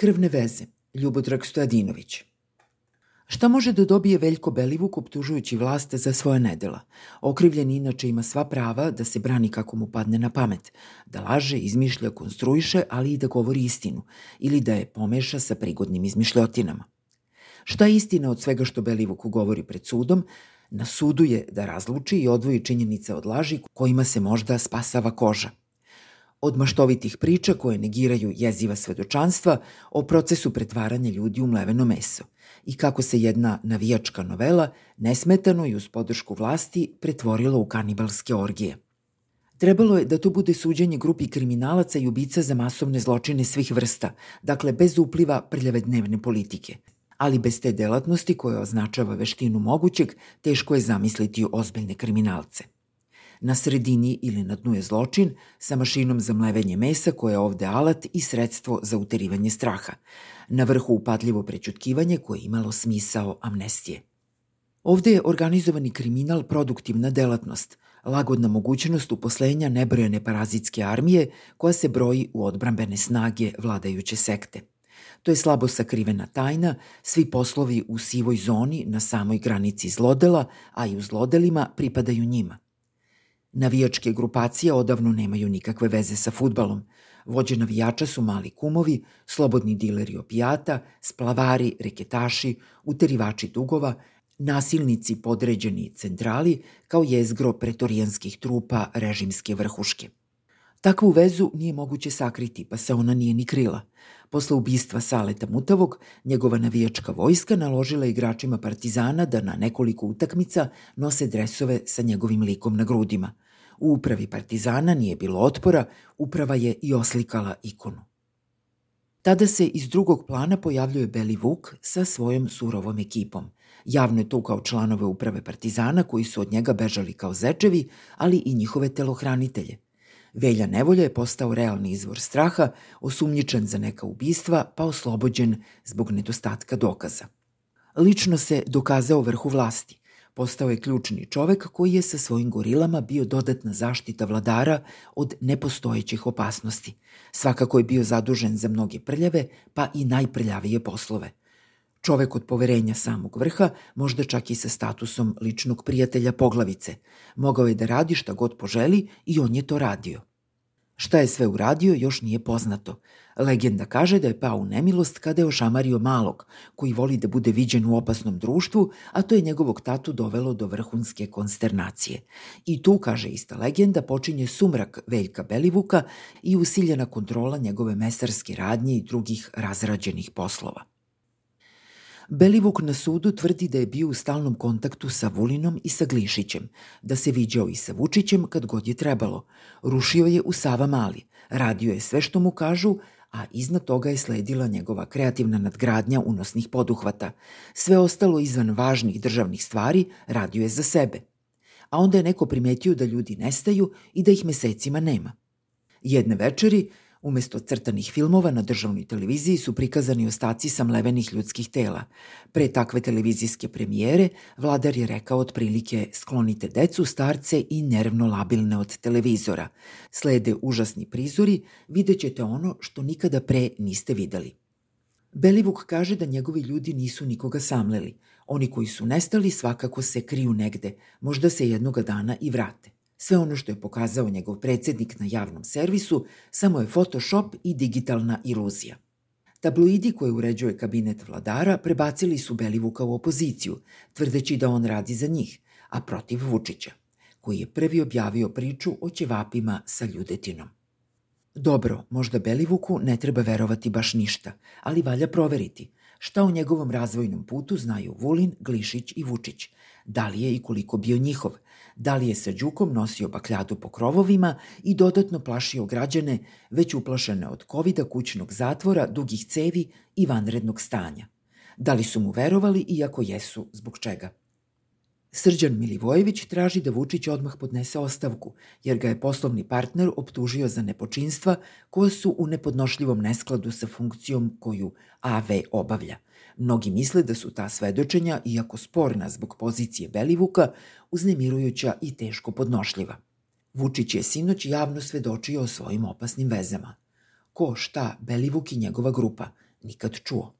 Krvne veze, Ljubodrag Stojadinović. Šta može da dobije Veljko Belivuk optužujući vlast za svoja nedela? Okrivljen inače ima sva prava da se brani kako mu padne na pamet, da laže, izmišlja, konstruiše, ali i da govori istinu, ili da je pomeša sa prigodnim izmišljotinama. Šta je istina od svega što Belivuku govori pred sudom? Na sudu je da razluči i odvoji činjenice od laži kojima se možda spasava koža od maštovitih priča koje negiraju jeziva svedočanstva o procesu pretvaranja ljudi u mleveno meso i kako se jedna navijačka novela nesmetano i uz podršku vlasti pretvorila u kanibalske orgije. Trebalo je da to bude suđenje grupi kriminalaca i ubica za masovne zločine svih vrsta, dakle bez upliva prljave dnevne politike. Ali bez te delatnosti koja označava veštinu mogućeg, teško je zamisliti ozbiljne kriminalce. Na sredini ili na dnu je zločin sa mašinom za mlevenje mesa koja je ovde alat i sredstvo za uterivanje straha. Na vrhu upadljivo prećutkivanje koje je imalo smisao amnestije. Ovde je organizovani kriminal produktivna delatnost, lagodna mogućnost uposlenja nebrojene parazitske armije koja se broji u odbrambene snage vladajuće sekte. To je slabo sakrivena tajna, svi poslovi u sivoj zoni na samoj granici zlodela, a i u zlodelima pripadaju njima – Navijačke grupacije odavno nemaju nikakve veze sa futbalom. Vođe navijača su mali kumovi, slobodni dileri opijata, splavari, reketaši, uterivači dugova, nasilnici podređeni centrali kao jezgro pretorijanskih trupa režimske vrhuške. Takvu vezu nije moguće sakriti, pa se ona nije ni krila. Posle ubistva Saleta Mutavog, njegova navijačka vojska naložila igračima Partizana da na nekoliko utakmica nose dresove sa njegovim likom na grudima. U upravi Partizana nije bilo otpora, uprava je i oslikala ikonu. Tada se iz drugog plana pojavljuje Beli Vuk sa svojom surovom ekipom. Javno je tukao članove uprave Partizana koji su od njega bežali kao zečevi, ali i njihove telohranitelje – Velja Nevolja je postao realni izvor straha, osumnjičen za neka ubistva, pa oslobođen zbog nedostatka dokaza. Lično se dokazao vrhu vlasti. Postao je ključni čovek koji je sa svojim gorilama bio dodatna zaštita vladara od nepostojećih opasnosti. Svakako je bio zadužen za mnoge prljave, pa i najprljavije poslove. Čovek od poverenja samog vrha, možda čak i sa statusom ličnog prijatelja poglavice. Mogao je da radi šta god poželi i on je to radio. Šta je sve uradio još nije poznato. Legenda kaže da je pao u nemilost kada je ošamario malog, koji voli da bude viđen u opasnom društvu, a to je njegovog tatu dovelo do vrhunske konsternacije. I tu, kaže ista legenda, počinje sumrak Veljka Belivuka i usiljena kontrola njegove mesarske radnje i drugih razrađenih poslova. Belivuk na sudu tvrdi da je bio u stalnom kontaktu sa Vulinom i sa Glišićem, da se viđao i sa Vučićem kad god je trebalo. Rušio je u Sava Mali, radio je sve što mu kažu, a iznad toga je sledila njegova kreativna nadgradnja unosnih poduhvata. Sve ostalo izvan važnih državnih stvari radio je za sebe. A onda je neko primetio da ljudi nestaju i da ih mesecima nema. Jedne večeri Umesto crtanih filmova na državnoj televiziji su prikazani ostaci samlevenih ljudskih tela. Pre takve televizijske premijere vladar je rekao otprilike sklonite decu, starce i nervno labilne od televizora. Slede užasni prizori, vidjet ćete ono što nikada pre niste videli. Belivuk kaže da njegovi ljudi nisu nikoga samleli. Oni koji su nestali svakako se kriju negde, možda se jednoga dana i vrate. Sve ono što je pokazao njegov predsednik na javnom servisu samo je Photoshop i digitalna iluzija. Tabloidi koje uređuje kabinet vladara prebacili su Belivuka u opoziciju, tvrdeći da on radi za njih, a protiv Vučića, koji je prvi objavio priču o ćevapima sa ljudetinom. Dobro, možda Belivuku ne treba verovati baš ništa, ali valja proveriti šta o njegovom razvojnom putu znaju Vulin, Glišić i Vučić, da li je i koliko bio njihov, da li je sa Đukom nosio bakljadu po krovovima i dodatno plašio građane već uplašene od kovida, kućnog zatvora, dugih cevi i vanrednog stanja. Da li su mu verovali i ako jesu, zbog čega? Srđan Milivojević traži da Vučić odmah podnese ostavku, jer ga je poslovni partner optužio za nepočinstva koje su u nepodnošljivom neskladu sa funkcijom koju AV obavlja – Mnogi misle da su ta svedočenja, iako sporna zbog pozicije Belivuka, uznemirujuća i teško podnošljiva. Vučić je sinoć javno svedočio o svojim opasnim vezama. Ko, šta, Belivuk i njegova grupa, nikad čuo.